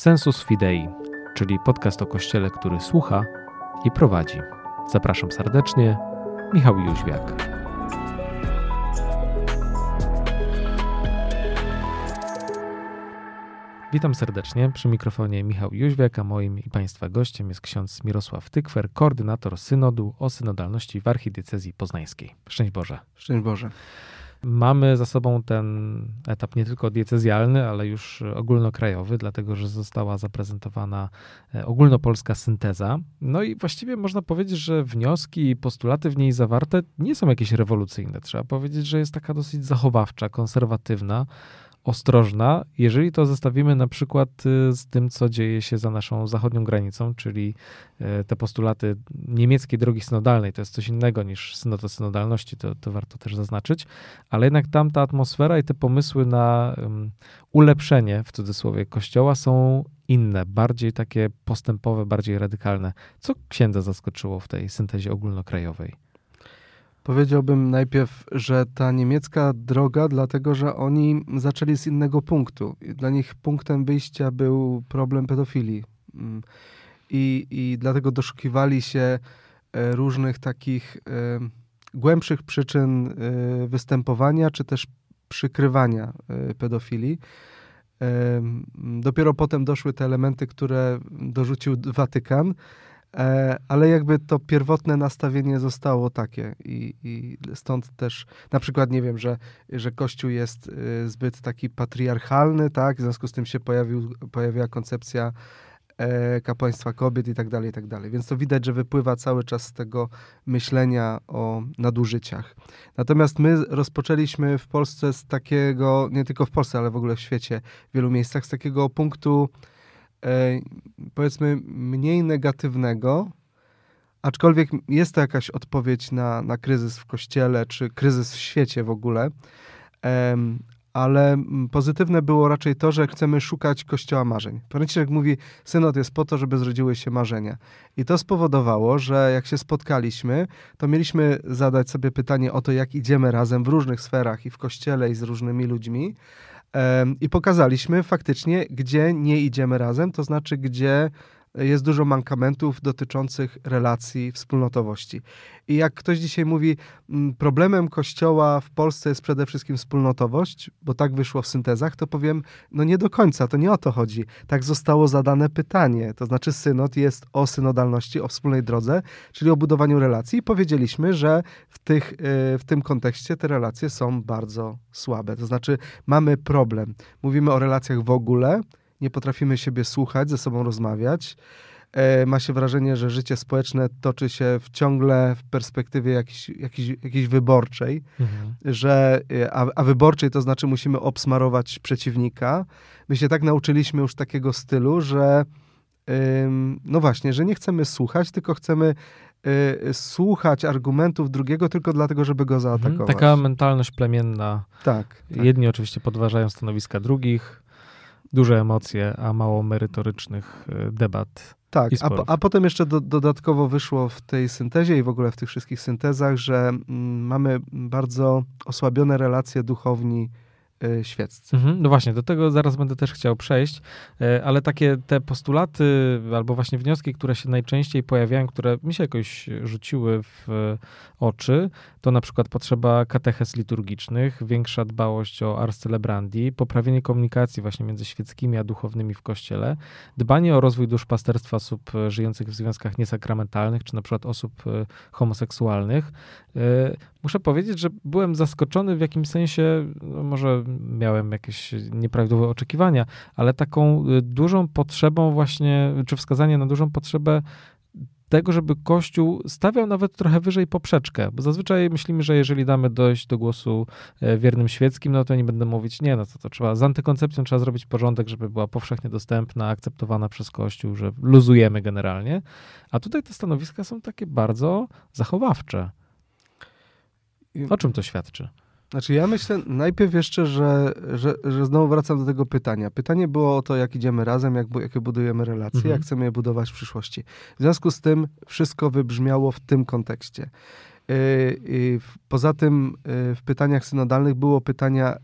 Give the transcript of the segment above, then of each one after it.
Sensus Fidei, czyli podcast o Kościele, który słucha i prowadzi. Zapraszam serdecznie, Michał Jóźwiak. Witam serdecznie. Przy mikrofonie Michał Jóźwiak, a moim i Państwa gościem jest ksiądz Mirosław Tykwer, koordynator synodu o synodalności w archidiecezji poznańskiej. Szczęść Boże. Szczęść Boże. Mamy za sobą ten etap nie tylko diecezjalny, ale już ogólnokrajowy, dlatego że została zaprezentowana e, ogólnopolska synteza. No i właściwie można powiedzieć, że wnioski i postulaty w niej zawarte nie są jakieś rewolucyjne. Trzeba powiedzieć, że jest taka dosyć zachowawcza, konserwatywna ostrożna, jeżeli to zestawimy na przykład y, z tym, co dzieje się za naszą zachodnią granicą, czyli y, te postulaty niemieckiej drogi synodalnej, to jest coś innego niż synod o synodalności, to, to warto też zaznaczyć, ale jednak tam ta atmosfera i te pomysły na um, ulepszenie, w cudzysłowie, kościoła są inne, bardziej takie postępowe, bardziej radykalne. Co księdza zaskoczyło w tej syntezie ogólnokrajowej? Powiedziałbym najpierw, że ta niemiecka droga, dlatego że oni zaczęli z innego punktu. Dla nich punktem wyjścia był problem pedofilii. Mm. I, i dlatego doszukiwali się e, różnych takich e, głębszych przyczyn e, występowania, czy też przykrywania pedofilii. Dopiero potem doszły te elementy, które dorzucił Watykan ale jakby to pierwotne nastawienie zostało takie i, i, stąd też na przykład nie wiem, że, że Kościół jest y, zbyt taki patriarchalny, tak, w związku z tym się pojawił, pojawiła koncepcja e, kapłaństwa kobiet i tak dalej, i tak dalej. Więc to widać, że wypływa cały czas z tego myślenia o nadużyciach. Natomiast my rozpoczęliśmy w Polsce z takiego, nie tylko w Polsce, ale w ogóle w świecie, w wielu miejscach, z takiego punktu E, powiedzmy mniej negatywnego, aczkolwiek jest to jakaś odpowiedź na, na kryzys w kościele, czy kryzys w świecie w ogóle, ale pozytywne było raczej to, że chcemy szukać kościoła marzeń. Franciszek mówi, synod jest po to, żeby zrodziły się marzenia. I to spowodowało, że jak się spotkaliśmy, to mieliśmy zadać sobie pytanie o to, jak idziemy razem w różnych sferach i w kościele, i z różnymi ludźmi, i pokazaliśmy faktycznie, gdzie nie idziemy razem, to znaczy, gdzie jest dużo mankamentów dotyczących relacji wspólnotowości. I jak ktoś dzisiaj mówi, mm, problemem Kościoła w Polsce jest przede wszystkim wspólnotowość, bo tak wyszło w syntezach, to powiem, no nie do końca, to nie o to chodzi. Tak zostało zadane pytanie, to znaczy synod jest o synodalności, o wspólnej drodze, czyli o budowaniu relacji i powiedzieliśmy, że w, tych, y, w tym kontekście te relacje są bardzo słabe. To znaczy mamy problem. Mówimy o relacjach w ogóle, nie potrafimy siebie słuchać, ze sobą rozmawiać. E, ma się wrażenie, że życie społeczne toczy się w ciągle w perspektywie jakiejś, jakiejś, jakiejś wyborczej, mhm. że, e, a, a wyborczej to znaczy musimy obsmarować przeciwnika. My się tak nauczyliśmy już takiego stylu, że no właśnie, że nie chcemy słuchać, tylko chcemy y, słuchać argumentów drugiego tylko dlatego, żeby go mhm. zaatakować. Taka mentalność plemienna. Tak, tak. Jedni oczywiście podważają stanowiska drugich, duże emocje, a mało merytorycznych e, debat. Tak, a, a, potem jeszcze do, dodatkowo wyszło w tej syntezie i w ogóle w tych wszystkich syntezach, że mm, mamy bardzo osłabione relacje duchowni świeccy. Mhm, no właśnie, do tego zaraz będę też chciał przejść, y, ale takie te postulaty albo właśnie wnioski, które się najczęściej pojawiają, które mi się jakoś rzuciły w oczy, to na przykład potrzeba kateches liturgicznych, większa dbałość o ars celebrandi, poprawienie komunikacji właśnie między świeckimi a duchownymi w kościele, dbanie o rozwój duszpasterstwa osób żyjących w związkach niesakramentalnych, czy na przykład osób y, homoseksualnych. Muszę powiedzieć, że byłem zaskoczony w jakimś sensie, no może miałem jakieś nieprawidłowe oczekiwania, ale taką y, dużą potrzebą właśnie, czy wskazanie na dużą potrzebę tego, żeby Kościół stawiał nawet trochę wyżej poprzeczkę, bo zazwyczaj myślimy, że jeżeli damy dojść do głosu e, wiernym świeckim, no to nie będę mówić, nie, no to, to trzeba, z antykoncepcją trzeba zrobić porządek, żeby była powszechnie dostępna, akceptowana przez Kościół, że luzujemy generalnie, a tutaj te stanowiska są takie bardzo zachowawcze. O czym to świadczy? Znaczy ja myślę najpierw jeszcze, że, że, że znowu wracam do tego pytania. Pytanie było o to, jak idziemy razem, jak, jakie budujemy relacje, mhm. jak chcemy je budować w przyszłości. W związku z tym wszystko wybrzmiało w tym kontekście. Yy, poza tym yy, w pytaniach synodalnych było pytania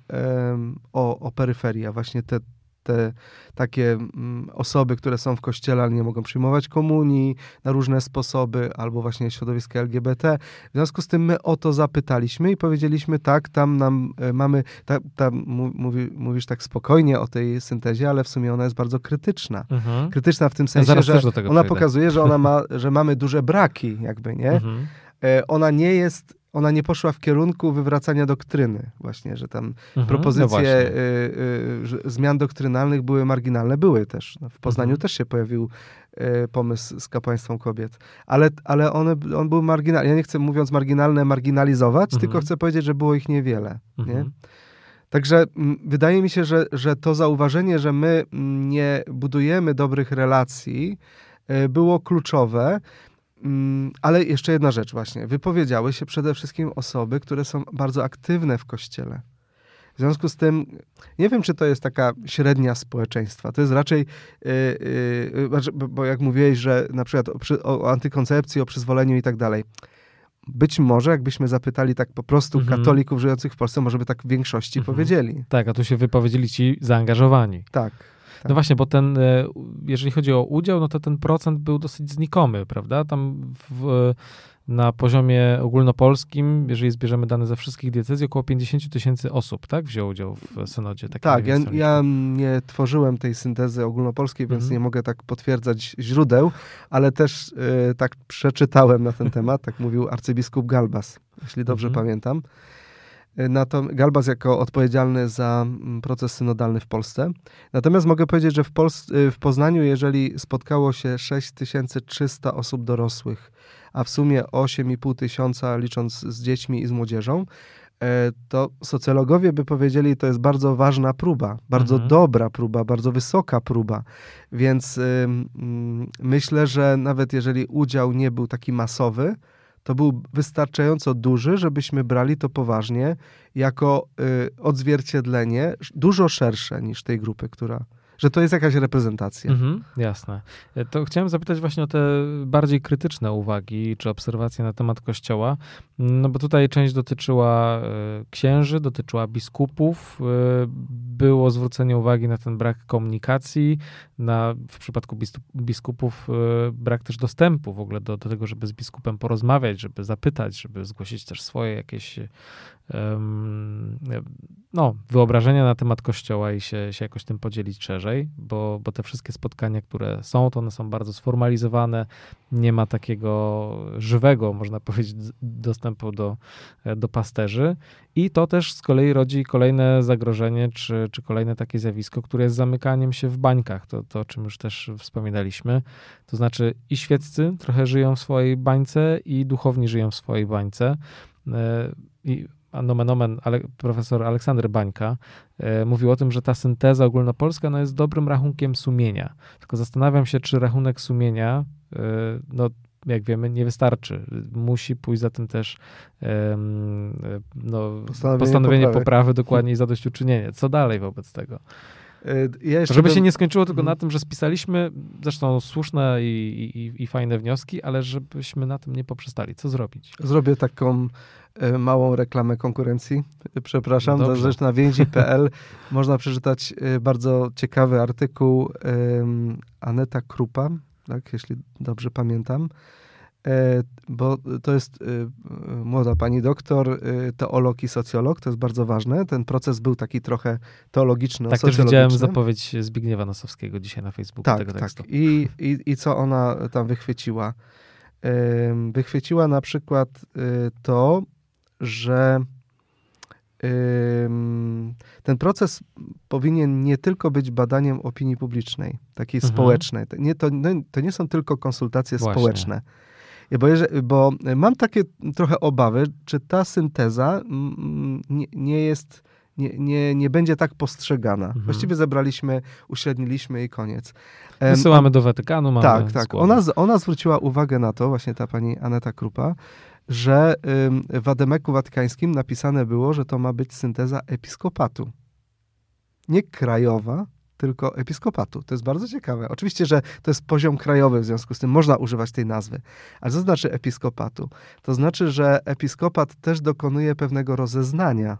o, o peryferię, właśnie te te takie mm, osoby, które są w kościele, ale nie mogą przyjmować komunii na różne sposoby, albo właśnie środowiska LGBT. W związku z tym my o to zapytaliśmy i powiedzieliśmy tak, tam nam e, mamy, ta, mówi, mówisz tak spokojnie o tej syntezie, ale w sumie ona jest bardzo krytyczna. Mhm. Krytyczna w tym sensie, ja że ona przejdę. pokazuje, że ona ma, że mamy duże braki jakby, nie? Mhm. E, ona nie jest ona nie poszła w kierunku wywracania doktryny, właśnie, że tam mhm, propozycje no y, y, zmian doktrynalnych były marginalne, były też. No, w Poznaniu mhm. też się pojawił y, pomysł z kapłaństwem kobiet, ale, ale one, on był marginalny. Ja nie chcę, mówiąc marginalne, marginalizować, mhm. tylko chcę powiedzieć, że było ich niewiele. Nie? Mhm. Także m, wydaje mi się, że, że to zauważenie, że my nie budujemy dobrych relacji, y, było kluczowe. Mm, ale jeszcze jedna rzecz właśnie. Wypowiedziały się przede wszystkim osoby, które są bardzo aktywne w kościele. W związku z tym, nie wiem, czy to jest taka średnia społeczeństwa. To jest raczej, yy, yy, bo jak mówiłeś, że na przykład o, o, antykoncepcji, o przyzwoleniu i tak dalej. Być może, jakbyśmy zapytali tak po prostu mhm. katolików żyjących w Polsce, może by tak w większości mhm. powiedzieli. Tak, a tu się wypowiedzieli ci zaangażowani. Tak. Tak. No właśnie, bo ten, e, jeżeli chodzi o udział, no to ten procent był dosyć znikomy, prawda? Tam w, na poziomie ogólnopolskim, jeżeli zbierzemy dane ze wszystkich diecezji, około 50 tysięcy osób, tak, wzięło udział w synodzie. Tak, ja, ja, nie tworzyłem tej syntezy ogólnopolskiej, więc mhm. nie mogę tak potwierdzać źródeł, ale też y, tak przeczytałem na ten temat, tak mówił arcybiskup Galbas, jeśli dobrze mhm. pamiętam. Natomiast Galbas jako odpowiedzialny za mm, proces synodalny w Polsce. Natomiast mogę powiedzieć, że w, Pols y, w Poznaniu, jeżeli spotkało się 6300 osób dorosłych, a w sumie 8,5 tysiąca licząc z dziećmi i z młodzieżą, e, to socjologowie by powiedzieli, to jest bardzo ważna próba, bardzo mhm. dobra próba, bardzo wysoka próba. Więc y, myślę, że nawet jeżeli udział nie był taki masowy, to był wystarczająco duży, żebyśmy brali to poważnie jako y, odzwierciedlenie dużo szersze niż tej grupy, która że to jest jakaś reprezentacja. Mhm, jasne. E, to chciałem zapytać właśnie o te bardziej krytyczne uwagi czy obserwacje na temat Kościoła, no bo tutaj część dotyczyła e, księży, dotyczyła biskupów, e, było zwrócenie uwagi na ten brak komunikacji, na, w przypadku biskupów brak też dostępu w ogóle do, do tego, żeby z biskupem porozmawiać, żeby zapytać, żeby zgłosić też swoje jakieś no, wyobrażenia na temat Kościoła i się, się jakoś tym podzielić szerzej, bo, bo te wszystkie spotkania, które są, to one są bardzo sformalizowane, nie ma takiego żywego, można powiedzieć, dostępu do, do pasterzy. I to też z kolei rodzi kolejne zagrożenie, czy, czy kolejne takie zjawisko, które jest zamykaniem się w bańkach, to, to o czym już też wspominaliśmy, to znaczy i świeccy trochę żyją w swojej bańce i duchowni żyją w swojej bańce. E, i nomen omen, ale profesor Aleksander Bańka e, mówił o tym, że ta synteza ogólnopolska no, jest dobrym rachunkiem sumienia. Tylko zastanawiam się, czy rachunek sumienia, e, no jak wiemy, nie wystarczy. Musi pójść za tym też e, no, postanowienie, postanowienie poprawy. poprawy, dokładnie i zadośćuczynienie. Co dalej wobec tego? E, ja żeby bym... się nie skończyło tylko hmm. na tym, że spisaliśmy, zresztą słuszne i, i, i, fajne wnioski, ale żebyśmy na tym nie poprzestali. Co zrobić? Zrobię taką e, małą reklamę konkurencji. Przepraszam, no zresztą na więzi.pl można przeczytać e, bardzo ciekawy artykuł Aneta Krupa, tak, jeśli dobrze pamiętam, bo to jest e, młoda pani doktor, e, teolog i socjolog, to jest bardzo ważne. Ten proces był taki trochę teologiczny, Tak, też widziałem zapowiedź Zbigniewa Nosowskiego dzisiaj na Facebooku tak, tego tak. tekstu. I, i, I co ona tam wychwyciła? Wychwyciła na przykład to, że ten proces powinien nie tylko być badaniem opinii publicznej, takiej mhm. społecznej. Nie, to, no, to nie są tylko konsultacje Właśnie. społeczne bo, bo mam takie trochę obawy, czy ta synteza nie, nie jest nie, nie, nie będzie tak postrzegana. Mhm. Właściwie zebraliśmy, uśredniliśmy i koniec. Wysyłamy do Watykanu, mamy Tak, tak. Ona, ona zwróciła uwagę na to, właśnie ta pani Aneta Krupa, że w Ademeku Watykańskim napisane było, że to ma być synteza episkopatu. Nie krajowa, tylko episkopatu. To jest bardzo ciekawe. Oczywiście, że to jest poziom krajowy, w związku z tym można używać tej nazwy. Ale co znaczy episkopatu? To znaczy, że episkopat też dokonuje pewnego rozeznania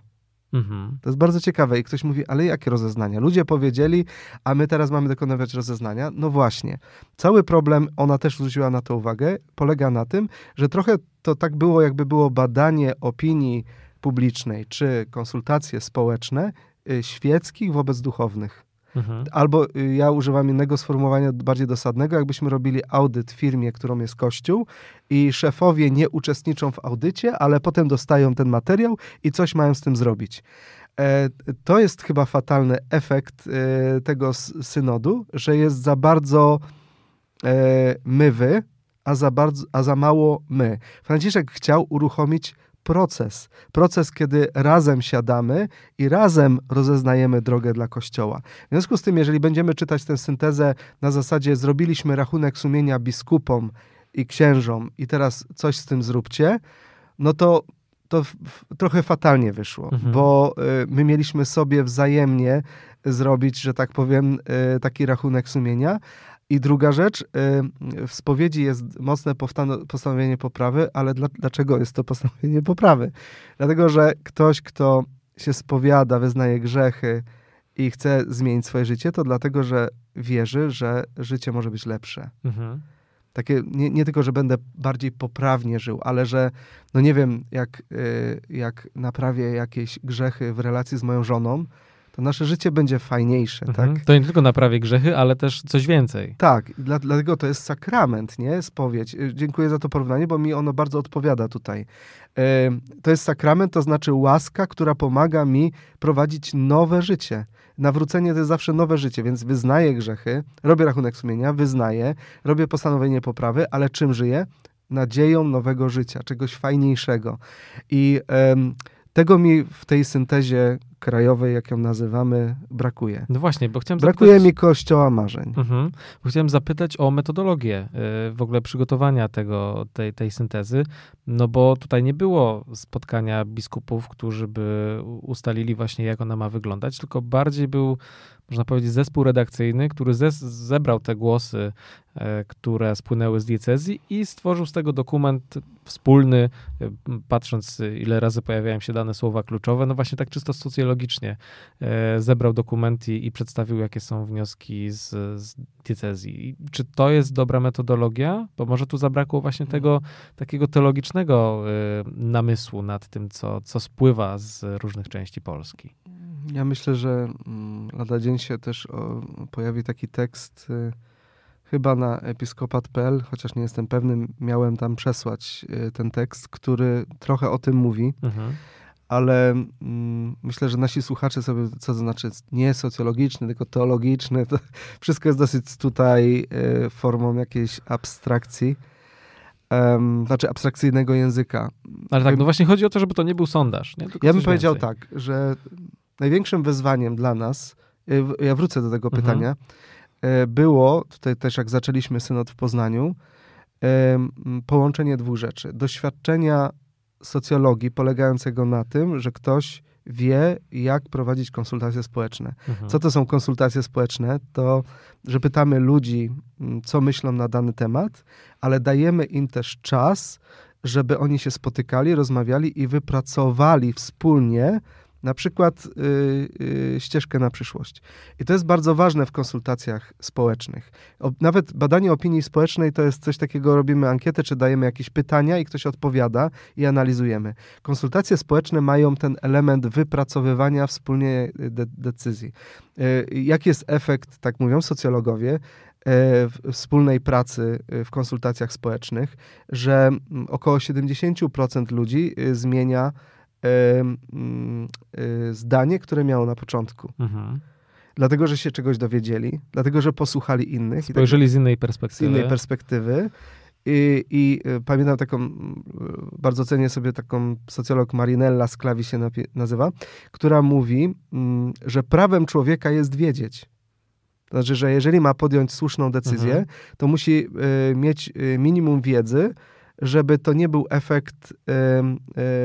Mhm. To jest bardzo ciekawe i ktoś mówi, ale jakie rozeznania? Ludzie powiedzieli, a my teraz mamy dokonywać rozeznania. No właśnie. Cały problem, ona też zwróciła na to uwagę, polega na tym, że trochę to tak było, jakby było badanie opinii publicznej czy konsultacje społeczne y, świeckich wobec duchownych. Mhm. Albo y, ja używam innego sformułowania bardziej dosadnego, jakbyśmy robili audyt firmie, którą jest Kościół i szefowie nie uczestniczą w audycie, ale potem dostają ten materiał i coś mają z tym zrobić. E, To jest chyba fatalny efekt e, tego synodu, że jest za bardzo e, my wy, a za, bardzo, a za mało my. Franciszek chciał uruchomić proces. Proces, kiedy razem siadamy i razem rozeznajemy drogę dla Kościoła. W związku z tym, jeżeli będziemy czytać tę syntezę na zasadzie zrobiliśmy rachunek sumienia biskupom i księżom i teraz coś z tym zróbcie, no to to w, w, trochę fatalnie wyszło, Mhm. bo y, my mieliśmy sobie wzajemnie zrobić, że tak powiem, y, taki rachunek sumienia. I druga rzecz, y, w spowiedzi jest mocne postanowienie poprawy, ale dla, dlaczego jest to postanowienie poprawy? Dlatego, że ktoś, kto się spowiada, wyznaje grzechy i chce zmienić swoje życie, to dlatego, że wierzy, że życie może być lepsze. Mhm. Takie, nie, nie tylko, że będę bardziej poprawnie żył, ale że, no nie wiem, jak, y, jak naprawię jakieś grzechy w relacji z moją żoną, to nasze życie będzie fajniejsze, Mhm. tak? To nie tylko naprawię grzechy, ale też coś więcej. Tak, dla, dlatego to jest sakrament, nie? Spowiedź. Y, Dziękuję za to porównanie, bo mi ono bardzo odpowiada tutaj. Ym, To jest sakrament, to znaczy łaska, która pomaga mi prowadzić nowe życie. Nawrócenie to jest zawsze nowe życie, więc wyznaję grzechy, robię rachunek sumienia, wyznaję, robię postanowienie poprawy, ale czym żyję? Nadzieją nowego życia, czegoś fajniejszego. I tego mi w tej syntezie krajowej, jak ją nazywamy, brakuje. No właśnie, bo chciałem Brakuje zapytać... mi kościoła marzeń. Mhm. Bo Chciałem zapytać o metodologię y, w ogóle przygotowania tego, tej, tej syntezy, no bo tutaj nie było spotkania biskupów, którzy by ustalili właśnie, jak ona ma wyglądać, tylko bardziej był, można powiedzieć, zespół redakcyjny, który zebrał te głosy, e, które spłynęły z diecezji i stworzył z tego dokument wspólny, y, patrząc ile razy pojawiają się dane słowa kluczowe, no właśnie tak czysto socjologicznie e, zebrał dokument i, przedstawił, jakie są wnioski z, z diecezji. I czy to jest dobra metodologia? Bo może tu zabrakło właśnie tego takiego teologicznego y, namysłu nad tym, co, co spływa z różnych części Polski. Ja myślę, że mm, lada dzień się też o, pojawi taki tekst y, chyba na episkopat.pl, chociaż nie jestem pewny, miałem tam przesłać ten tekst, który trochę o tym mówi, Mhm. Ale mm, myślę, że nasi słuchacze sobie, co to znaczy nie socjologiczny, tylko teologiczny, to wszystko jest dosyć tutaj y, formą jakiejś abstrakcji, em, znaczy abstrakcyjnego języka. Ale tak, no właśnie chodzi o to, żeby to nie był sondaż. Nie? Tylko Ja bym powiedział więcej. tak, że największym wyzwaniem dla nas, y, ja wrócę do tego Mhm. pytania, y, było, tutaj też jak zaczęliśmy synod w Poznaniu, połączenie dwóch rzeczy. Doświadczenia socjologii polegającego na tym, że ktoś wie, jak prowadzić konsultacje społeczne. Mhm. Co to są konsultacje społeczne? To, że pytamy ludzi, mm, co myślą na dany temat, ale dajemy im też czas, żeby oni się spotykali, rozmawiali i wypracowali wspólnie na przykład y, y, ścieżkę na przyszłość. I to jest bardzo ważne w konsultacjach społecznych. O, nawet badanie opinii społecznej to jest coś takiego, robimy ankietę, czy dajemy jakieś pytania i ktoś odpowiada i analizujemy. Konsultacje społeczne mają ten element wypracowywania wspólnie y, de decyzji. Y, Jaki jest efekt, tak mówią socjologowie, y, wspólnej pracy y, w konsultacjach społecznych, że mm, około 70% ludzi zmienia zdanie, które miało na początku. Mhm. Dlatego, że się czegoś dowiedzieli, dlatego, że posłuchali innych. tak- Spojrzeli z innej z perspektywy. innej perspektywy. I, i y, pamiętam taką, mm, y, bardzo cenię sobie taką socjolog Marinella Sclavi się nazywa, która mówi, mm, że prawem człowieka jest wiedzieć. To znaczy, że jeżeli ma podjąć słuszną decyzję, Mhm. to musi y, mieć y, minimum wiedzy, żeby to nie był efekt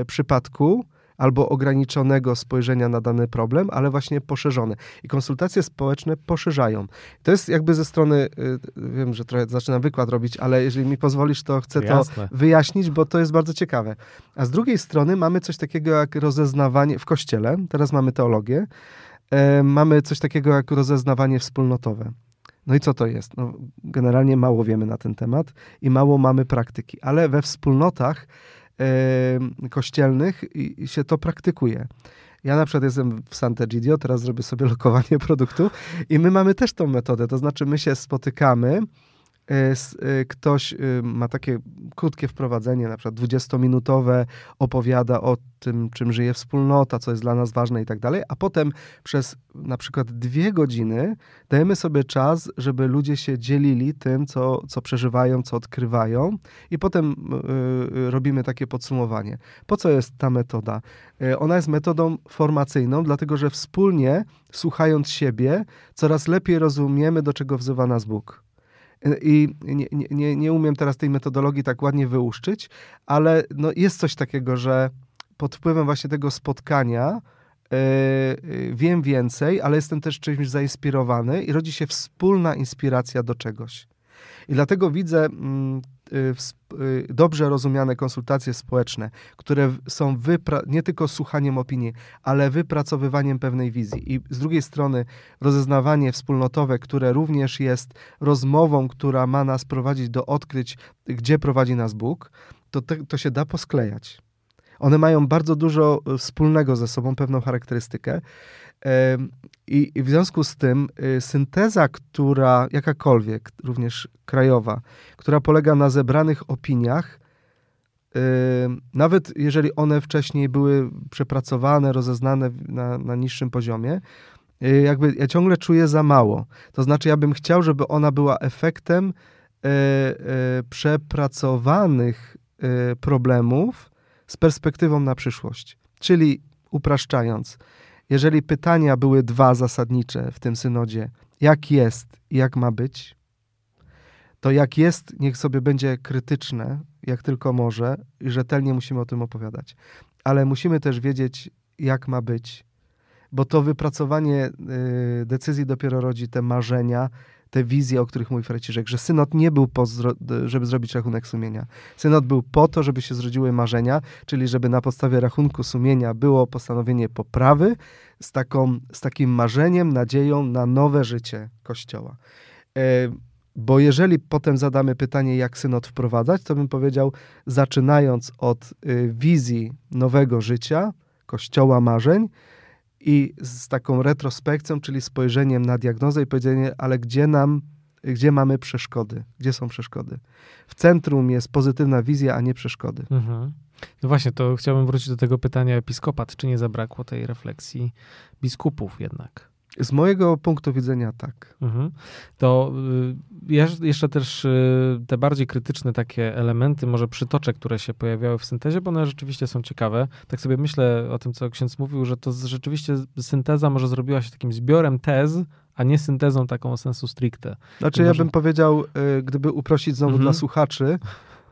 y, przypadku, albo ograniczonego spojrzenia na dany problem, ale właśnie poszerzone. I konsultacje społeczne poszerzają. To jest jakby ze strony, y, wiem, że trochę zaczynam wykład robić, ale jeżeli mi pozwolisz, to chcę Jasne. to wyjaśnić, bo to jest bardzo ciekawe. A z drugiej strony mamy coś takiego jak rozeznawanie w kościele, teraz mamy teologię, e, mamy coś takiego jak rozeznawanie wspólnotowe. No i co to jest? No, generalnie mało wiemy na ten temat i mało mamy praktyki, ale we wspólnotach kościelnych i, i się to praktykuje. Ja na przykład jestem w Sant'Egidio, teraz zrobię sobie lokowanie produktu i my mamy też tą metodę, to znaczy my się spotykamy, ktoś e, ma takie krótkie wprowadzenie, na przykład 20-minutowe, opowiada o tym, czym żyje wspólnota, co jest dla nas ważne i tak dalej, a potem przez na przykład dwie godziny dajemy sobie czas, żeby ludzie się dzielili tym, co, co przeżywają, co odkrywają i potem y, y, robimy takie podsumowanie. Po co jest ta metoda? Y, ona jest metodą formacyjną, dlatego że wspólnie, słuchając siebie, coraz lepiej rozumiemy, do czego wzywa nas Bóg. I nie, nie- nie, umiem teraz tej metodologii tak ładnie wyłuszczyć, ale no jest coś takiego, że pod wpływem właśnie tego spotkania y, y, wiem więcej, ale jestem też czymś zainspirowany i rodzi się wspólna inspiracja do czegoś. I dlatego widzę mm, y, y, dobrze rozumiane konsultacje społeczne, które są nie tylko słuchaniem opinii, ale wypracowywaniem pewnej wizji. I z drugiej strony rozeznawanie wspólnotowe, które również jest rozmową, która ma nas prowadzić do odkryć, gdzie prowadzi nas Bóg, to, te, to się da posklejać. One mają bardzo dużo e, wspólnego ze sobą, pewną charakterystykę. I, w związku z tym y, synteza, która jakakolwiek, również krajowa, która polega na zebranych opiniach, nawet jeżeli one wcześniej były przepracowane, rozeznane na, na niższym poziomie, y, jakby ja ciągle czuję za mało. To znaczy, ja bym chciał, żeby ona była efektem przepracowanych problemów z perspektywą na przyszłość. Czyli upraszczając, jeżeli pytania były dwa zasadnicze w tym synodzie, jak jest i jak ma być, to jak jest, niech sobie będzie krytyczne, jak tylko może, i rzetelnie musimy o tym opowiadać. Ale musimy też wiedzieć, jak ma być, bo to wypracowanie y, decyzji dopiero rodzi te marzenia, te wizje, o których mówi Franciszek, że synod nie był po, żeby zrobić rachunek sumienia. Synod był po to, żeby się zrodziły marzenia, czyli żeby na podstawie rachunku sumienia było postanowienie poprawy z, taką, z takim marzeniem, nadzieją na nowe życie Kościoła. E, bo jeżeli potem zadamy pytanie, jak synod wprowadzać, to bym powiedział, zaczynając od y, wizji nowego życia, Kościoła marzeń, i z taką retrospekcją, czyli spojrzeniem na diagnozę i powiedzenie, ale gdzie nam, gdzie mamy przeszkody? Gdzie są przeszkody? W centrum jest pozytywna wizja, a nie przeszkody. Mhm. No właśnie, to chciałbym wrócić do tego pytania episkopat. Czy nie zabrakło tej refleksji biskupów jednak? Z mojego punktu widzenia tak. Mhm. To y, jeszcze też y, te bardziej krytyczne takie elementy, może przytoczę, które się pojawiały w syntezie, bo one rzeczywiście są ciekawe. Tak sobie myślę o tym, co ksiądz mówił, że to rzeczywiście synteza może zrobiła się takim zbiorem tez, a nie syntezą taką sensu stricte. Znaczy, To ja może- bym powiedział, y, gdyby uprościć znowu Mhm. dla słuchaczy,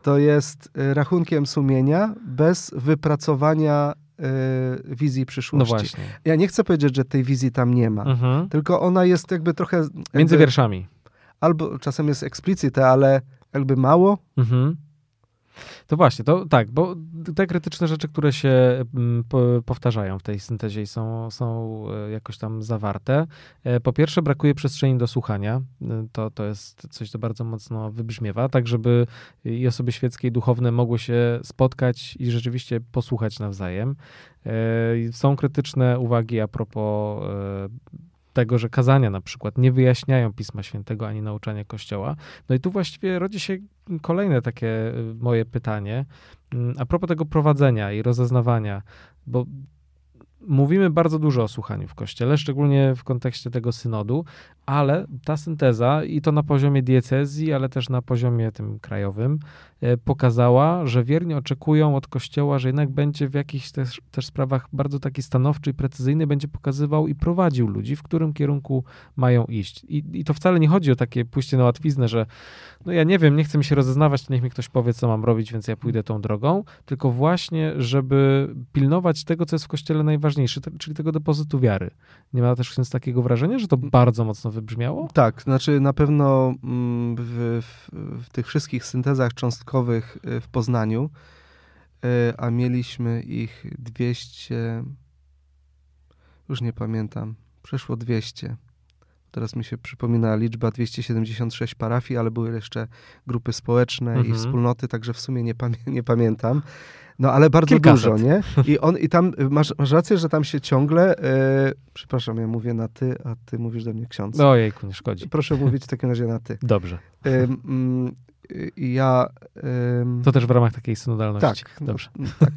to jest y, rachunkiem sumienia bez wypracowania y, wizji No przyszłości. właśnie. Ja nie chcę powiedzieć, że tej wizji tam nie ma, Mhm. tylko ona jest jakby trochę... Między jakby, wierszami. Albo czasem jest explicite, ale jakby mało. Mhm. To właśnie, to tak, bo te krytyczne rzeczy, które się mm, po, powtarzają w tej syntezie i są, są e, jakoś tam zawarte. E, Po pierwsze, brakuje przestrzeni do słuchania. E, To, to jest coś, co bardzo mocno wybrzmiewa, tak żeby i osoby świeckie i duchowne mogły się spotkać i rzeczywiście posłuchać nawzajem. Są krytyczne uwagi a propos tego, że kazania na przykład nie wyjaśniają Pisma Świętego ani nauczania Kościoła. No i tu właściwie rodzi się kolejne takie y, moje pytanie. Mm, A propos tego prowadzenia i rozeznawania, bo mówimy bardzo dużo o słuchaniu w Kościele, szczególnie w kontekście tego synodu, ale ta synteza i to na poziomie diecezji, ale też na poziomie tym krajowym, pokazała, że wierni oczekują od Kościoła, że jednak będzie w jakichś też, też sprawach bardzo taki stanowczy i precyzyjny, będzie pokazywał i prowadził ludzi, w którym kierunku mają iść. I, I to wcale nie chodzi o takie pójście na łatwiznę, że no ja nie wiem, nie chcę mi się rozeznawać, to niech mi ktoś powie, co mam robić, więc ja pójdę tą drogą, tylko właśnie, żeby pilnować tego, co jest w Kościele najważniejsze, czyli tego depozytu wiary. Nie ma też więc takiego wrażenia, że to bardzo mocno wybrzmiało? Tak, znaczy na pewno mm, w, w, w tych wszystkich syntezach cząstkowych y, w Poznaniu, y, a mieliśmy ich 200, już nie pamiętam, przeszło 200. Teraz mi się przypomina liczba 276 parafii, ale były jeszcze grupy społeczne mhm. i wspólnoty, także w sumie nie, pamię nie pamiętam. No ale bardzo Kilkaset. dużo, nie? I, on, i tam masz, masz rację, że tam się ciągle. E, przepraszam, ja mówię na ty, a ty mówisz do mnie ksiądz. Ojejku, nie szkodzi. Proszę mówić w takim razie na ty. Dobrze. E, ja. to też w ramach takiej synodalności. Tak. No, Dobrze. No, tak.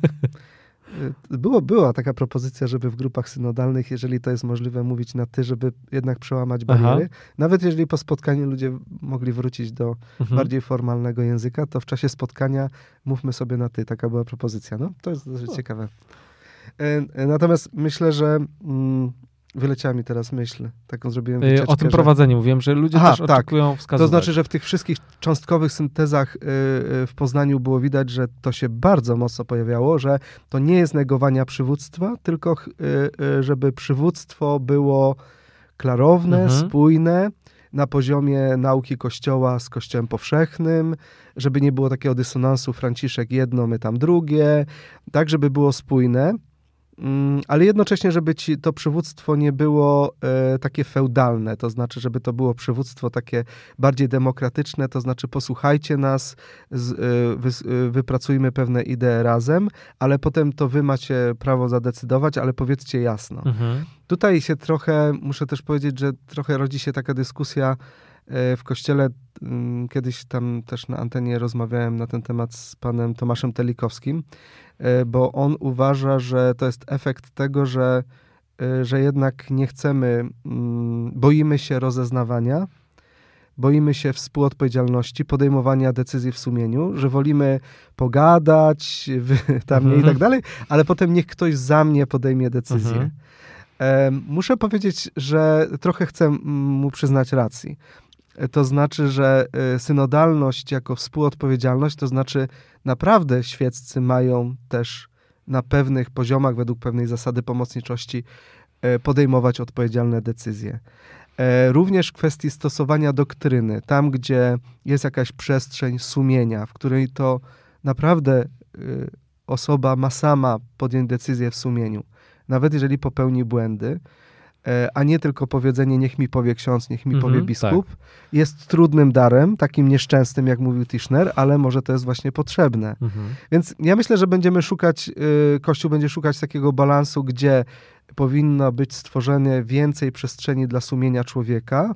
Y, było, była taka propozycja, żeby w grupach synodalnych, jeżeli to jest możliwe, mówić na ty, żeby jednak przełamać bariery. Aha. Nawet jeżeli po spotkaniu ludzie mogli wrócić do mhm. bardziej formalnego języka, to w czasie spotkania mówmy sobie na ty. Taka była propozycja. No, to jest dosyć o. ciekawe. E, e, natomiast myślę, że mm, Wyleciała mi teraz myśl. Taką zrobiłem y, wycieczkę, O tym że... prowadzeniu mówiłem, że ludzie Aha, też tak. oczekują wskazówek. To znaczy, że w tych wszystkich cząstkowych syntezach y, y, w Poznaniu było widać, że to się bardzo mocno pojawiało, że to nie jest negowania przywództwa, tylko żeby przywództwo było klarowne, mhm. spójne, na poziomie nauki Kościoła z Kościołem powszechnym, żeby nie było takiego dysonansu Franciszek jedno, my tam drugie, tak żeby było spójne. Mm, ale jednocześnie, żeby ci to przywództwo nie było e, takie feudalne, to znaczy, żeby to było przywództwo takie bardziej demokratyczne, to znaczy posłuchajcie nas, z, e, wy, e, wypracujmy pewne idee razem, ale potem to wy macie prawo zadecydować, ale powiedzcie jasno. Mhm. Tutaj się trochę, muszę też powiedzieć, że trochę rodzi się taka dyskusja w kościele. Mm, kiedyś tam też na antenie rozmawiałem na ten temat z panem Tomaszem Telikowskim, E, bo on uważa, że to jest efekt tego, że, e, że jednak nie chcemy, mm, boimy się rozeznawania, boimy się współodpowiedzialności, podejmowania decyzji w sumieniu, że wolimy pogadać tam mhm. i tak dalej, ale potem niech ktoś za mnie podejmie decyzję. Mhm. E, muszę powiedzieć, że trochę chcę mu przyznać racji. To znaczy, że synodalność jako współodpowiedzialność, to znaczy naprawdę świeccy mają też na pewnych poziomach, według pewnej zasady pomocniczości, e, podejmować odpowiedzialne decyzje. E, również w kwestii stosowania doktryny, tam gdzie jest jakaś przestrzeń sumienia, w której to naprawdę e, osoba ma sama podjąć decyzję w sumieniu, nawet jeżeli popełni błędy, a nie tylko powiedzenie niech mi powie ksiądz, niech mi powie mhm, biskup, tak. jest trudnym darem, takim nieszczęsnym, jak mówił Tischner, ale może to jest właśnie potrzebne. Mhm. Więc ja myślę, że będziemy szukać, y, Kościół będzie szukać takiego balansu, gdzie powinno być stworzone więcej przestrzeni dla sumienia człowieka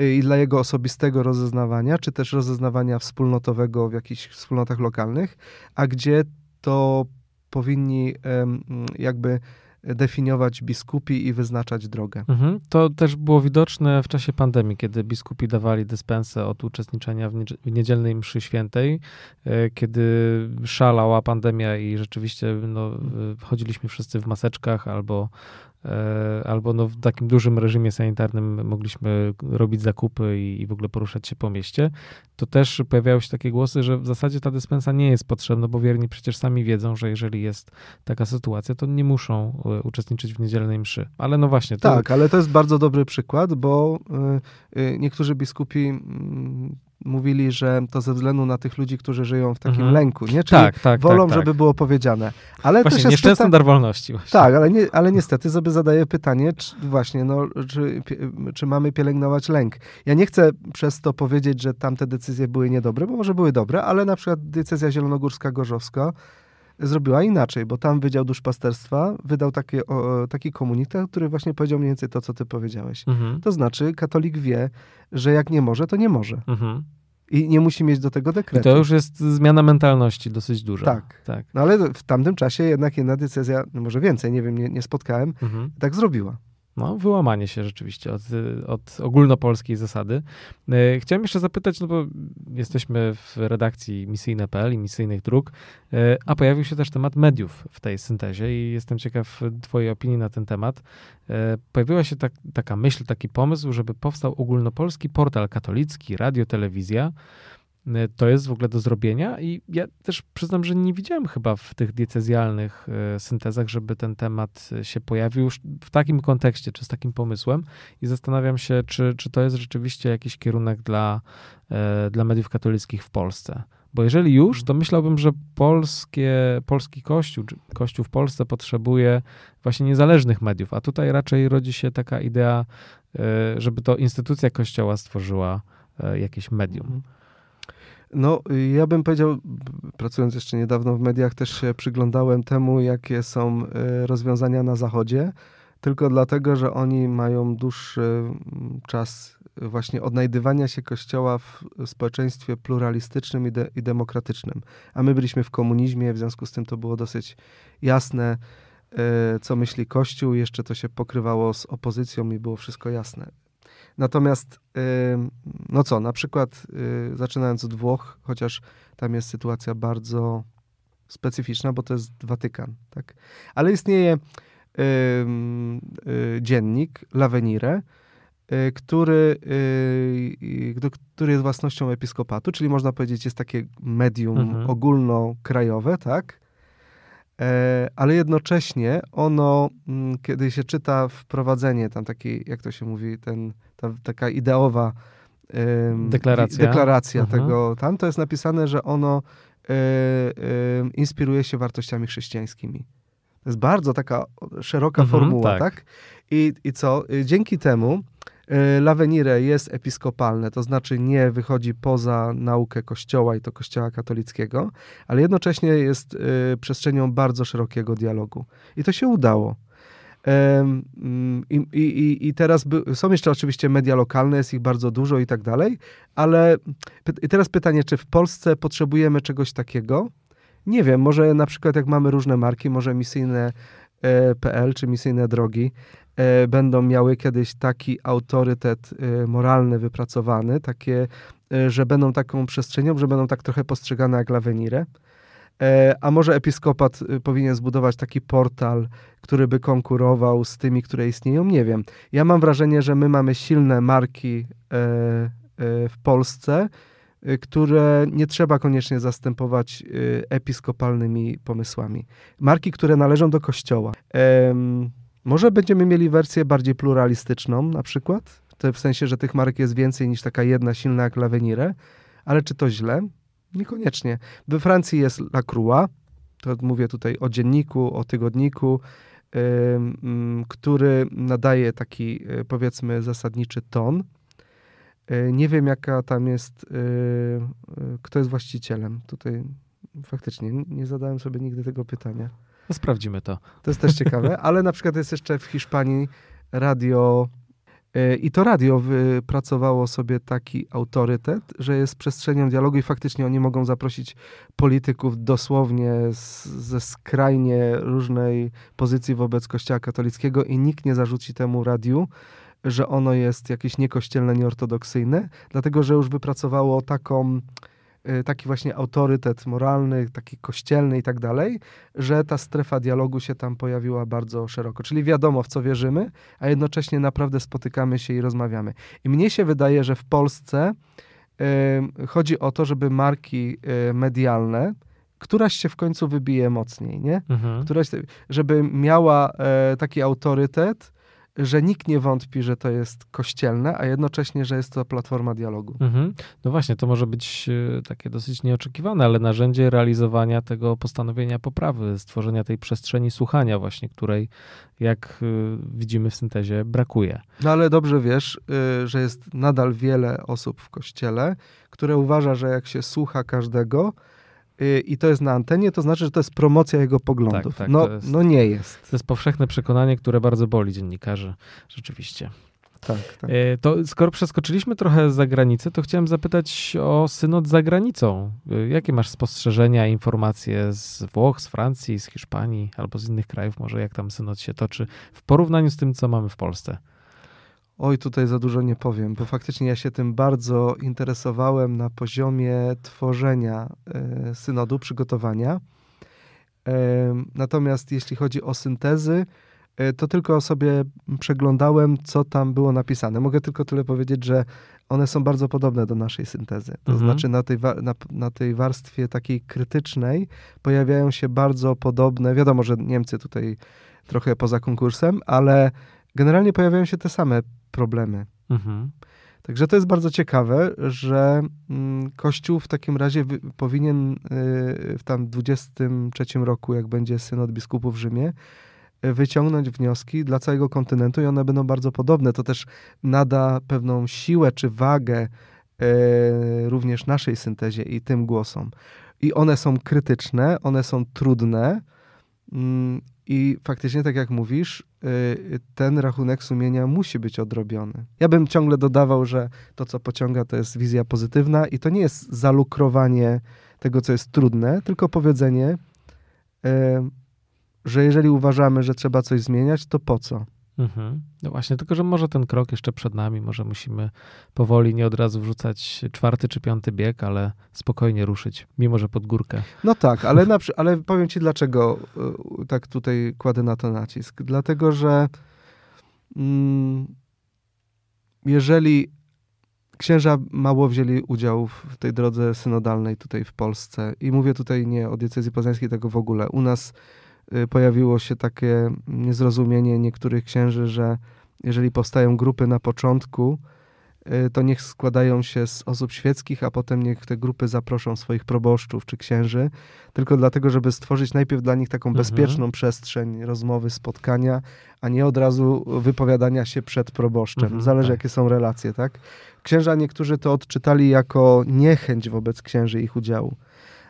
y, i dla jego osobistego rozeznawania, czy też rozeznawania wspólnotowego w jakichś wspólnotach lokalnych, a gdzie to powinni jakby definiować biskupi i wyznaczać drogę. Mhm. To też było widoczne w czasie pandemii, kiedy biskupi dawali dyspensę od uczestniczenia w, niedzielnej mszy świętej, e, kiedy szalała pandemia i rzeczywiście no, chodziliśmy wszyscy w maseczkach albo E, albo no w takim dużym reżimie sanitarnym mogliśmy robić zakupy i, i, w ogóle poruszać się po mieście, to też pojawiały się takie głosy, że w zasadzie ta dyspensa nie jest potrzebna, bo wierni przecież sami wiedzą, że jeżeli jest taka sytuacja, to nie muszą e, uczestniczyć w niedzielnej mszy. Ale no właśnie. To... Tak, ale to jest bardzo dobry przykład, bo y, niektórzy biskupi mm, mówili, że to ze względu na tych ludzi, którzy żyją w takim mhm. lęku, nie? Czyli tak, tak, wolą, tak, tak. żeby było powiedziane. Ale właśnie, też nieszczęsny pyta... dar wolności. Właśnie. Tak, ale, nie, ale niestety sobie zadaję pytanie, czy właśnie, no, czy, czy mamy pielęgnować lęk. Ja nie chcę przez to powiedzieć, że tamte decyzje były niedobre, bo może były dobre, ale na przykład decyzja zielonogórska-gorzowska zrobiła inaczej, bo tam Wydział Duszpasterstwa wydał takie, o, taki komunikat, który właśnie powiedział mniej więcej to, co ty powiedziałeś. Mhm. To znaczy, katolik wie, że jak nie może, to nie może. Mhm. I nie musi mieć do tego I dekretu. to już jest zmiana mentalności dosyć duża. Tak. tak. No ale w tamtym czasie jednak jedna decyzja, no może więcej, nie wiem, nie, nie spotkałem, Mhm. tak zrobiła. No, wyłamanie się rzeczywiście od, od ogólnopolskiej zasady. E, Chciałem jeszcze zapytać, no bo jesteśmy w redakcji misyjne.pl i misyjnych dróg, e, a pojawił się też temat mediów w tej syntezie i jestem ciekaw twojej opinii na ten temat. E, Pojawiła się tak, taka myśl, taki pomysł, żeby powstał ogólnopolski portal katolicki, radio, telewizja. E, To jest w ogóle do zrobienia i ja też przyznam, że nie widziałem chyba w tych diecezjalnych e, syntezach, żeby ten temat e, się pojawił w takim kontekście, czy z takim pomysłem i zastanawiam się, czy, czy to jest rzeczywiście jakiś kierunek dla, dla mediów katolickich w Polsce. Bo jeżeli już, to myślałbym, że polskie, polski kościół, czy kościół w Polsce potrzebuje właśnie niezależnych mediów, a tutaj raczej rodzi się taka idea, żeby to instytucja kościoła stworzyła jakieś medium. No, y, ja bym powiedział, pracując jeszcze niedawno w mediach, też się przyglądałem temu, jakie są y, rozwiązania na Zachodzie, tylko dlatego, że oni mają dłuższy czas y, właśnie odnajdywania się Kościoła w społeczeństwie pluralistycznym i, de- i demokratycznym. A my byliśmy w komunizmie, w związku z tym to było dosyć jasne, co myśli Kościół. Jeszcze to się pokrywało z opozycją i było wszystko jasne. Natomiast, ym, no co, na przykład y, zaczynając od Włoch, chociaż tam jest sytuacja bardzo specyficzna, bo to jest Watykan, tak? Ale istnieje y, dziennik L'Avenire, y, który, y, y, który jest własnością episkopatu, czyli można powiedzieć jest takie medium Mhm. ogólnokrajowe, tak? E, ale jednocześnie ono, mm, kiedy się czyta wprowadzenie, tam taki, jak to się mówi, ten, ta, taka ideowa Deklaracja. deklaracja Mhm. tego, tam to jest napisane, że ono e, inspiruje się wartościami chrześcijańskimi. To jest bardzo taka szeroka Mhm, formuła, tak. tak? I, I co? Y, Dzięki temu y, Lavenire jest episkopalne, to znaczy nie wychodzi poza naukę Kościoła i to Kościoła katolickiego, ale jednocześnie jest y, przestrzenią bardzo szerokiego dialogu. I to się udało. Mm, I, i, i- teraz by, są jeszcze oczywiście media lokalne, jest ich bardzo dużo i tak dalej, ale py- teraz pytanie, czy w Polsce potrzebujemy czegoś takiego? Nie wiem, może na przykład jak mamy różne marki, może misyjne e, czy misyjne drogi e, będą miały kiedyś taki autorytet e, moralny wypracowany, takie, że będą taką przestrzenią, że będą tak trochę postrzegane jak Lavenire. E, A może episkopat e, powinien zbudować taki portal, który by konkurował z tymi, które istnieją? Nie wiem. Ja mam wrażenie, że my mamy silne marki e, e, w Polsce, e, które nie trzeba koniecznie zastępować e, episkopalnymi pomysłami. Marki, które należą do kościoła. Może będziemy mieli wersję bardziej pluralistyczną na przykład, w sensie, że tych marek jest więcej niż taka jedna silna jak Lavenire, ale czy to źle? Niekoniecznie. We Francji jest La Croix, to mówię tutaj o dzienniku, o tygodniku, ym, ym, który nadaje taki, y, powiedzmy, zasadniczy ton. Y, Nie wiem, jaka tam jest, y, y, kto jest właścicielem. Tutaj faktycznie nie zadałem sobie nigdy tego pytania. No, sprawdzimy to. To jest też ciekawe, ale na przykład jest jeszcze w Hiszpanii radio y, i to radio wypracowało sobie taki autorytet, że jest przestrzenią dialogu i faktycznie oni mogą zaprosić polityków dosłownie z, ze skrajnie różnej pozycji wobec Kościoła katolickiego i nikt nie zarzuci temu radiu, że ono jest jakieś niekościelne, nieortodoksyjne, dlatego że już wypracowało taką taki właśnie autorytet moralny, taki kościelny i tak dalej, że ta strefa dialogu się tam pojawiła bardzo szeroko. Czyli wiadomo, w co wierzymy, a jednocześnie naprawdę spotykamy się i rozmawiamy. I mnie się wydaje, że w Polsce y, chodzi o to, żeby marki y, medialne, któraś się w końcu wybije mocniej, nie? Mhm. Któraś, żeby miała e, taki autorytet, że nikt nie wątpi, że to jest kościelne, a jednocześnie, że jest to platforma dialogu. Mhm. No właśnie, to może być e, takie dosyć nieoczekiwane, ale narzędzie realizowania tego postanowienia poprawy, stworzenia tej przestrzeni słuchania właśnie, której, jak e, widzimy w syntezie, brakuje. No ale dobrze wiesz, y, że jest nadal wiele osób w kościele, które uważa, że jak się słucha każdego i to jest na antenie, to znaczy, że to jest promocja jego poglądów. tak, no, to jest- no nie jest. To jest powszechne przekonanie, które bardzo boli dziennikarzy, rzeczywiście. Tak, tak. E, To skoro przeskoczyliśmy trochę za granicę, to chciałem zapytać o synod za granicą. E, Jakie masz spostrzeżenia, informacje z Włoch, z Francji, z Hiszpanii albo z innych krajów, może jak tam synod się toczy w porównaniu z tym, co mamy w Polsce? Oj, tutaj za dużo nie powiem, bo faktycznie ja się tym bardzo interesowałem na poziomie tworzenia e, synodu, przygotowania. E, natomiast jeśli chodzi o syntezy, e, to tylko sobie przeglądałem, co tam było napisane. Mogę tylko tyle powiedzieć, że one są bardzo podobne do naszej syntezy. To Mhm. znaczy na tej, na, na tej warstwie takiej krytycznej pojawiają się bardzo podobne, wiadomo, że Niemcy tutaj trochę poza konkursem, ale generalnie pojawiają się te same problemy. Mhm. Także to jest bardzo ciekawe, że mm, Kościół w takim razie powinien y, w tam 23 roku, jak będzie synod biskupów w Rzymie, y, wyciągnąć wnioski dla całego kontynentu i one będą bardzo podobne. To też nada pewną siłę czy wagę y, również naszej syntezie i tym głosom. I one są krytyczne, one są trudne mm, i faktycznie, tak jak mówisz, ten rachunek sumienia musi być odrobiony. Ja bym ciągle dodawał, że to, co pociąga, to jest wizja pozytywna i to nie jest zalukrowanie tego, co jest trudne, tylko powiedzenie, y, że jeżeli uważamy, że trzeba coś zmieniać, to po co? Mhm. No właśnie, tylko że może ten krok jeszcze przed nami, może musimy powoli, nie od razu wrzucać czwarty czy piąty bieg, ale spokojnie ruszyć, mimo że pod górkę. No tak, ale, na, ale powiem ci, dlaczego y, tak tutaj kładę na to nacisk. Dlatego, że mm, jeżeli księża mało wzięli udziału w tej drodze synodalnej tutaj w Polsce i mówię tutaj nie o diecezji poznańskiej, tego w ogóle. U nas pojawiło się takie niezrozumienie niektórych księży, że jeżeli powstają grupy na początku, y, to niech składają się z osób świeckich, a potem niech te grupy zaproszą swoich proboszczów czy księży, tylko dlatego, żeby stworzyć najpierw dla nich taką Mhm. bezpieczną przestrzeń rozmowy, spotkania, a nie od razu wypowiadania się przed proboszczem. Mhm, Zależy, tak. jakie są relacje, tak? Księża niektórzy to odczytali jako niechęć wobec księży ich udziału.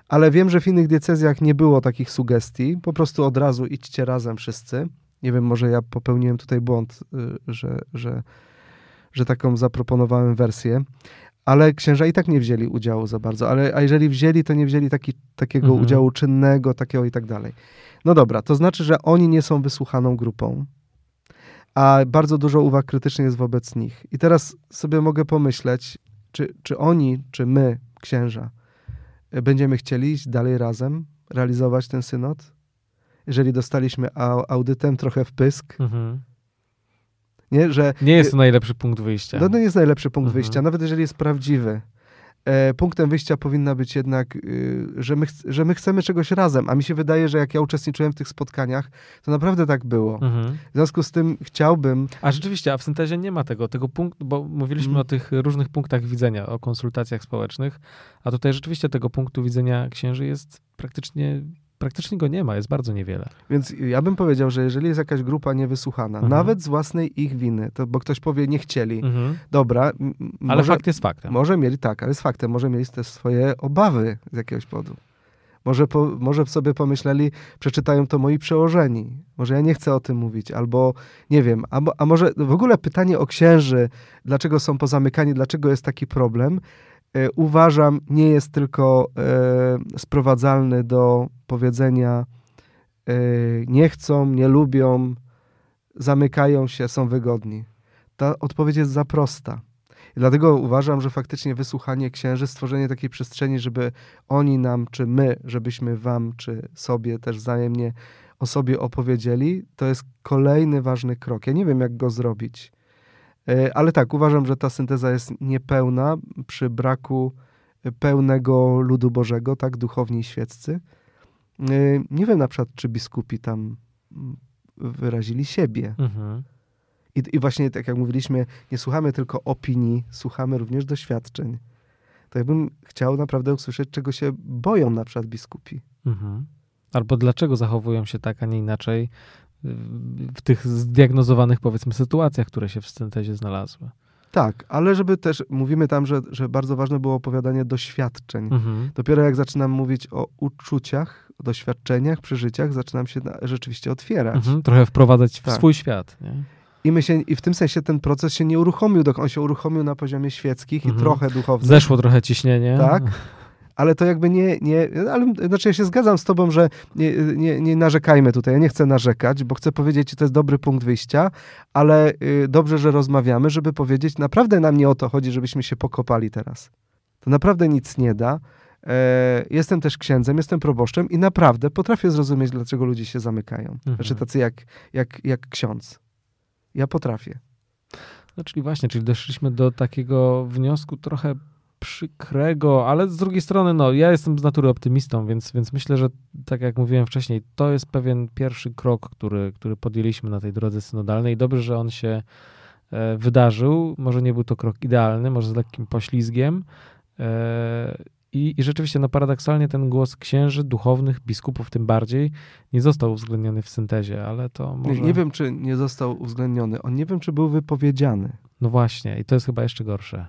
Ale wiem, że w innych diecezjach nie było takich sugestii. Po prostu od razu idźcie razem wszyscy. Nie wiem, może ja popełniłem tutaj błąd, y, że, że, że taką zaproponowałem wersję. Ale księża i tak nie wzięli udziału za bardzo. Ale, a jeżeli wzięli, to nie wzięli taki, takiego Mhm. udziału czynnego, takiego i tak dalej. No dobra, to znaczy, że oni nie są wysłuchaną grupą, a bardzo dużo uwag krytycznych jest wobec nich. I teraz sobie mogę pomyśleć, czy, czy oni, czy my, księża, będziemy chcieli iść dalej razem, realizować ten synod? Jeżeli dostaliśmy au- audytem trochę w pysk, Mhm. nie? że Nie jest to najlepszy punkt wyjścia. no, to nie jest najlepszy punkt Mhm. wyjścia, nawet jeżeli jest prawdziwy. E, punktem wyjścia powinna być jednak, y, że, my, że my chcemy czegoś razem, a mi się wydaje, że jak ja uczestniczyłem w tych spotkaniach, to naprawdę tak było. Mhm. W związku z tym chciałbym, A rzeczywiście, a w syntezie nie ma tego, tego punktu, bo mówiliśmy Mm. o tych różnych punktach widzenia, o konsultacjach społecznych, a tutaj rzeczywiście tego punktu widzenia księży jest praktycznie, praktycznie go nie ma, jest bardzo niewiele. więc ja bym powiedział, że jeżeli jest jakaś grupa niewysłuchana, Mhm. nawet z własnej ich winy, to bo ktoś powie, nie chcieli, Mhm. dobra, Ale może, fakt jest faktem. może mieli, tak, ale jest faktem, może mieli też swoje obawy z jakiegoś powodu. Może, po, może sobie pomyśleli, przeczytają to moi przełożeni. Może ja nie chcę o tym mówić, albo nie wiem, a, a może w ogóle pytanie o księży, dlaczego są pozamykani, dlaczego jest taki problem, uważam, nie jest tylko e, sprowadzalny do powiedzenia e, nie chcą, nie lubią, zamykają się, są wygodni. Ta odpowiedź jest za prosta. Dlatego uważam, że faktycznie wysłuchanie księży, stworzenie takiej przestrzeni, żeby oni nam, czy my, żebyśmy wam, czy sobie też wzajemnie o sobie opowiedzieli, to jest kolejny ważny krok. Ja nie wiem, jak go zrobić. E, Ale tak, uważam, że ta synteza jest niepełna przy braku e, pełnego ludu Bożego, tak, duchowni i świeccy. E, Nie wiem na przykład, czy biskupi tam mm, wyrazili siebie. Mhm. I, I właśnie tak jak mówiliśmy, nie słuchamy tylko opinii, słuchamy również doświadczeń. To ja bym chciał naprawdę usłyszeć, czego się boją na przykład biskupi. Mhm. Albo dlaczego zachowują się tak, a nie inaczej w tych zdiagnozowanych, powiedzmy, sytuacjach, które się w syntezie znalazły. Tak, ale żeby też, mówimy tam, że, że bardzo ważne było opowiadanie doświadczeń. Mhm. Dopiero jak zaczynam mówić o uczuciach, o doświadczeniach, przeżyciach, zaczynam się na, rzeczywiście otwierać. Mhm. Trochę wprowadzać w Tak. swój świat. Nie? I, my się, I w tym sensie ten proces się nie uruchomił, on się uruchomił na poziomie świeckich Mhm. i trochę duchownym. Zeszło trochę ciśnienie. Tak. Ale to jakby nie, nie ale znaczy ja się zgadzam z tobą, że nie, nie, nie narzekajmy tutaj. Ja nie chcę narzekać, bo chcę powiedzieć, że to jest dobry punkt wyjścia, ale y, dobrze, że rozmawiamy, żeby powiedzieć, naprawdę nam nie o to chodzi, żebyśmy się pokopali teraz. To naprawdę nic nie da. E, jestem też księdzem, jestem proboszczem i naprawdę potrafię zrozumieć, dlaczego ludzie się zamykają. Mhm. Znaczy tacy jak, jak, jak ksiądz. Ja potrafię. No, czyli właśnie, czyli doszliśmy do takiego wniosku trochę przykrego, ale z drugiej strony, no, ja jestem z natury optymistą, więc, więc myślę, że tak jak mówiłem wcześniej, to jest pewien pierwszy krok, który, który podjęliśmy na tej drodze synodalnej. Dobrze, że on się e, wydarzył. Może nie był to krok idealny, może z lekkim poślizgiem. E, i, I rzeczywiście, no paradoksalnie ten głos księży, duchownych, biskupów tym bardziej, nie został uwzględniony w syntezie, ale to może... Nie, nie wiem, czy nie został uwzględniony. On nie wiem, czy był wypowiedziany. No właśnie, i to jest chyba jeszcze gorsze.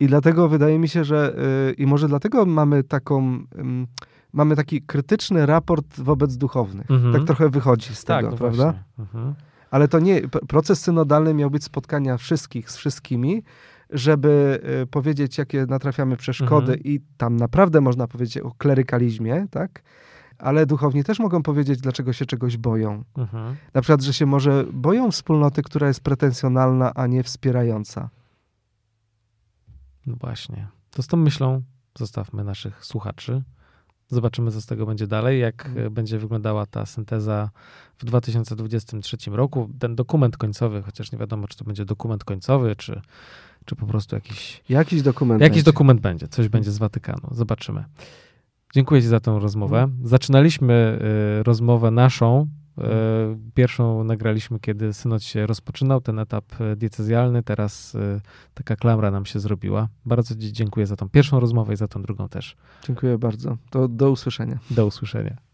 I dlatego wydaje mi się, że yy, i może dlatego mamy taką, yy, mamy taki krytyczny raport wobec duchownych. Mhm. Tak trochę wychodzi z Tak, tego, no prawda? Mhm. Ale to nie, proces synodalny miał być spotkania wszystkich z wszystkimi, żeby y, powiedzieć, jakie natrafiamy przeszkody Mhm. i tam naprawdę można powiedzieć o klerykalizmie, tak? Ale duchowni też mogą powiedzieć, dlaczego się czegoś boją. Mhm. Na przykład, że się może boją wspólnoty, która jest pretensjonalna, a nie wspierająca. No właśnie. To z tą myślą zostawmy naszych słuchaczy. Zobaczymy, co z tego będzie dalej, jak Mhm. e, będzie wyglądała ta synteza w 2023 roku. Ten dokument końcowy, chociaż nie wiadomo, czy to będzie dokument końcowy, czy, czy po prostu jakiś, Jakiś dokument. jakiś będzie. dokument będzie, coś będzie z Watykanu. Zobaczymy. Dziękuję Ci za tę rozmowę. Mhm. Zaczynaliśmy y, rozmowę naszą. Y, Pierwszą nagraliśmy, kiedy synod się rozpoczynał, ten etap y, diecezjalny. Teraz y, taka klamra nam się zrobiła. Bardzo Ci dziękuję za tą pierwszą rozmowę i za tą drugą też. Dziękuję bardzo. To do usłyszenia. Do usłyszenia.